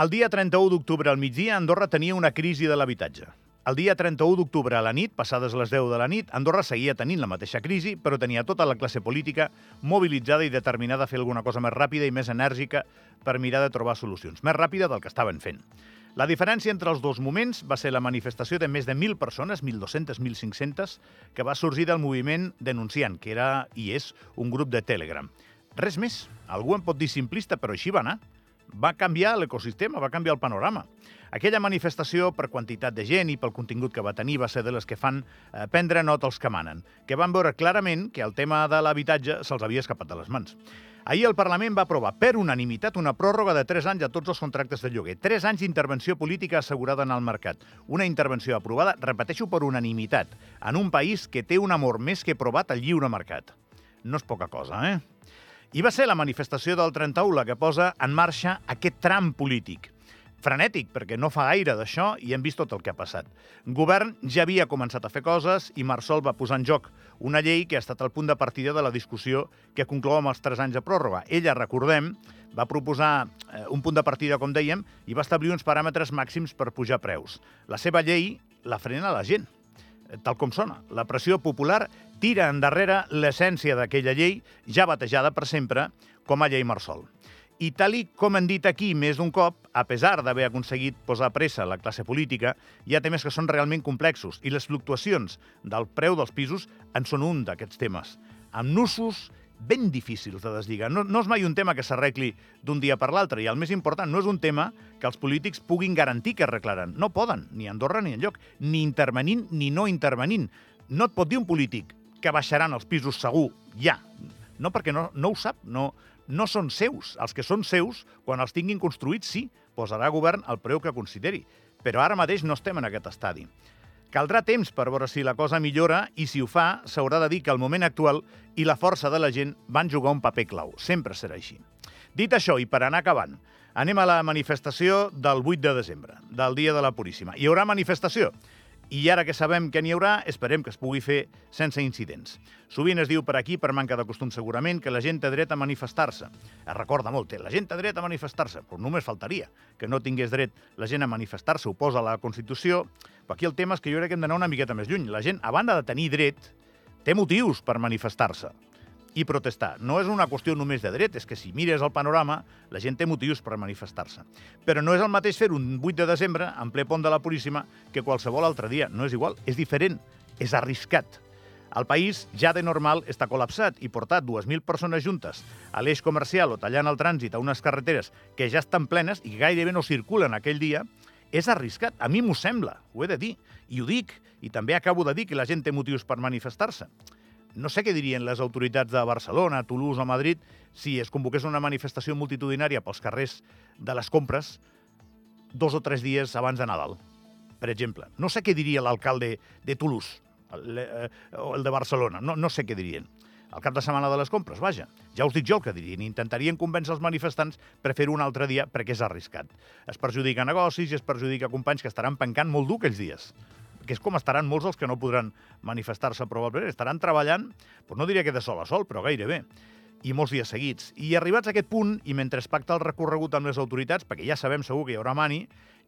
El dia 31 d'octubre al migdia, Andorra tenia una crisi de l'habitatge. El dia 31 d'octubre a la nit, passades les 10 de la nit, Andorra seguia tenint la mateixa crisi, però tenia tota la classe política mobilitzada i determinada a fer alguna cosa més ràpida i més enèrgica per mirar de trobar solucions. Més ràpida del que estaven fent. La diferència entre els dos moments va ser la manifestació de més de 1.000 persones, 1.200, 1.500, que va sorgir del moviment denunciant, que era i és un grup de Telegram. Res més. Algú en pot dir simplista, però així va anar va canviar l'ecosistema, va canviar el panorama. Aquella manifestació, per quantitat de gent i pel contingut que va tenir, va ser de les que fan eh, prendre nota els que manen, que van veure clarament que el tema de l'habitatge se'ls havia escapat de les mans. Ahir el Parlament va aprovar per unanimitat una pròrroga de 3 anys a tots els contractes de lloguer. 3 anys d'intervenció política assegurada en el mercat. Una intervenció aprovada, repeteixo, per unanimitat, en un país que té un amor més que provat al lliure mercat. No és poca cosa, eh? I va ser la manifestació del 31 la que posa en marxa aquest tram polític. Frenètic, perquè no fa gaire d'això i hem vist tot el que ha passat. Govern ja havia començat a fer coses i Marsol va posar en joc una llei que ha estat el punt de partida de la discussió que conclou amb els 3 anys de pròrroga. Ella, recordem, va proposar eh, un punt de partida, com dèiem, i va establir uns paràmetres màxims per pujar preus. La seva llei la frena la gent tal com sona. La pressió popular tira endarrere l'essència d'aquella llei, ja batejada per sempre com a llei Marsol. I tal i com han dit aquí més d'un cop, a pesar d'haver aconseguit posar pressa la classe política, hi ha temes que són realment complexos i les fluctuacions del preu dels pisos en són un d'aquests temes, amb nusos ben difícils de deslligar. No, no és mai un tema que s'arregli d'un dia per l'altre, i el més important, no és un tema que els polítics puguin garantir que arreglaran. No poden, ni a Andorra ni enlloc, ni intervenint ni no intervenint. No et pot dir un polític que baixaran els pisos segur, ja. No, perquè no, no ho sap, no, no són seus. Els que són seus, quan els tinguin construïts, sí, posarà govern el preu que consideri. Però ara mateix no estem en aquest estadi. Caldrà temps per veure si la cosa millora i si ho fa, s'haurà de dir que el moment actual i la força de la gent van jugar un paper clau. Sempre serà així. Dit això, i per anar acabant, anem a la manifestació del 8 de desembre, del Dia de la Puríssima. Hi haurà manifestació. I ara que sabem que n'hi haurà, esperem que es pugui fer sense incidents. Sovint es diu per aquí, per manca de costum segurament, que la gent té dret a manifestar-se. Es recorda molt, la gent té dret a manifestar-se, però només faltaria que no tingués dret la gent a manifestar-se, ho posa la Constitució, però aquí el tema és que jo crec que hem d'anar una miqueta més lluny. La gent, a banda de tenir dret, té motius per manifestar-se i protestar. No és una qüestió només de dret, és que si mires el panorama, la gent té motius per manifestar-se. Però no és el mateix fer un 8 de desembre, en ple pont de la Puríssima, que qualsevol altre dia. No és igual, és diferent, és arriscat. El país ja de normal està col·lapsat i portar 2.000 persones juntes a l'eix comercial o tallant el trànsit a unes carreteres que ja estan plenes i gairebé no circulen aquell dia, és arriscat. A mi m'ho sembla, ho he de dir. I ho dic, i també acabo de dir que la gent té motius per manifestar-se no sé què dirien les autoritats de Barcelona, Toulouse o Madrid si es convoqués una manifestació multitudinària pels carrers de les compres dos o tres dies abans de Nadal, per exemple. No sé què diria l'alcalde de Toulouse el, eh, o el de Barcelona, no, no sé què dirien. Al cap de setmana de les compres, vaja. Ja us dic jo el que dirien. Intentarien convèncer els manifestants per fer-ho un altre dia perquè és arriscat. Es perjudica negocis i es perjudica companys que estaran pencant molt dur aquells dies que és com estaran molts els que no podran manifestar-se probablement. Estaran treballant, doncs no diria que de sol a sol, però gairebé i molts dies seguits. I arribats a aquest punt, i mentre es pacta el recorregut amb les autoritats, perquè ja sabem segur que hi haurà mani,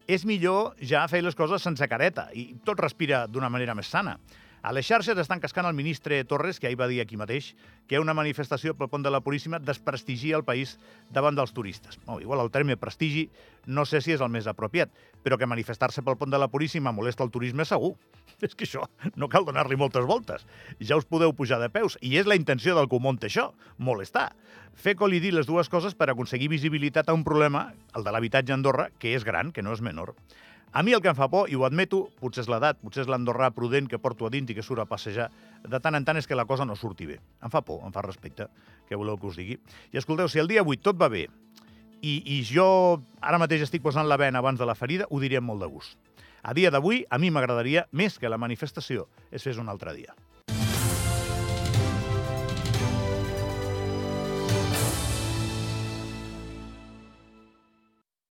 és millor ja fer les coses sense careta i tot respira d'una manera més sana. A les xarxes estan cascant el ministre Torres, que ahir va dir aquí mateix que una manifestació pel pont de la Puríssima desprestigia el país davant dels turistes. Oh, igual el terme prestigi no sé si és el més apropiat, però que manifestar-se pel pont de la Puríssima molesta el turisme segur. És que això no cal donar-li moltes voltes. Ja us podeu pujar de peus, i és la intenció del que ho munta això, molestar. Fer col·lidir les dues coses per aconseguir visibilitat a un problema, el de l'habitatge a Andorra, que és gran, que no és menor. A mi el que em fa por, i ho admeto, potser és l'edat, potser és l'andorrà prudent que porto a dins i que surt a passejar, de tant en tant és que la cosa no surti bé. Em fa por, em fa respecte, que voleu que us digui. I escolteu, si el dia 8 tot va bé i, i jo ara mateix estic posant la vena abans de la ferida, ho diria molt de gust. A dia d'avui, a mi m'agradaria, més que la manifestació, es fes un altre dia.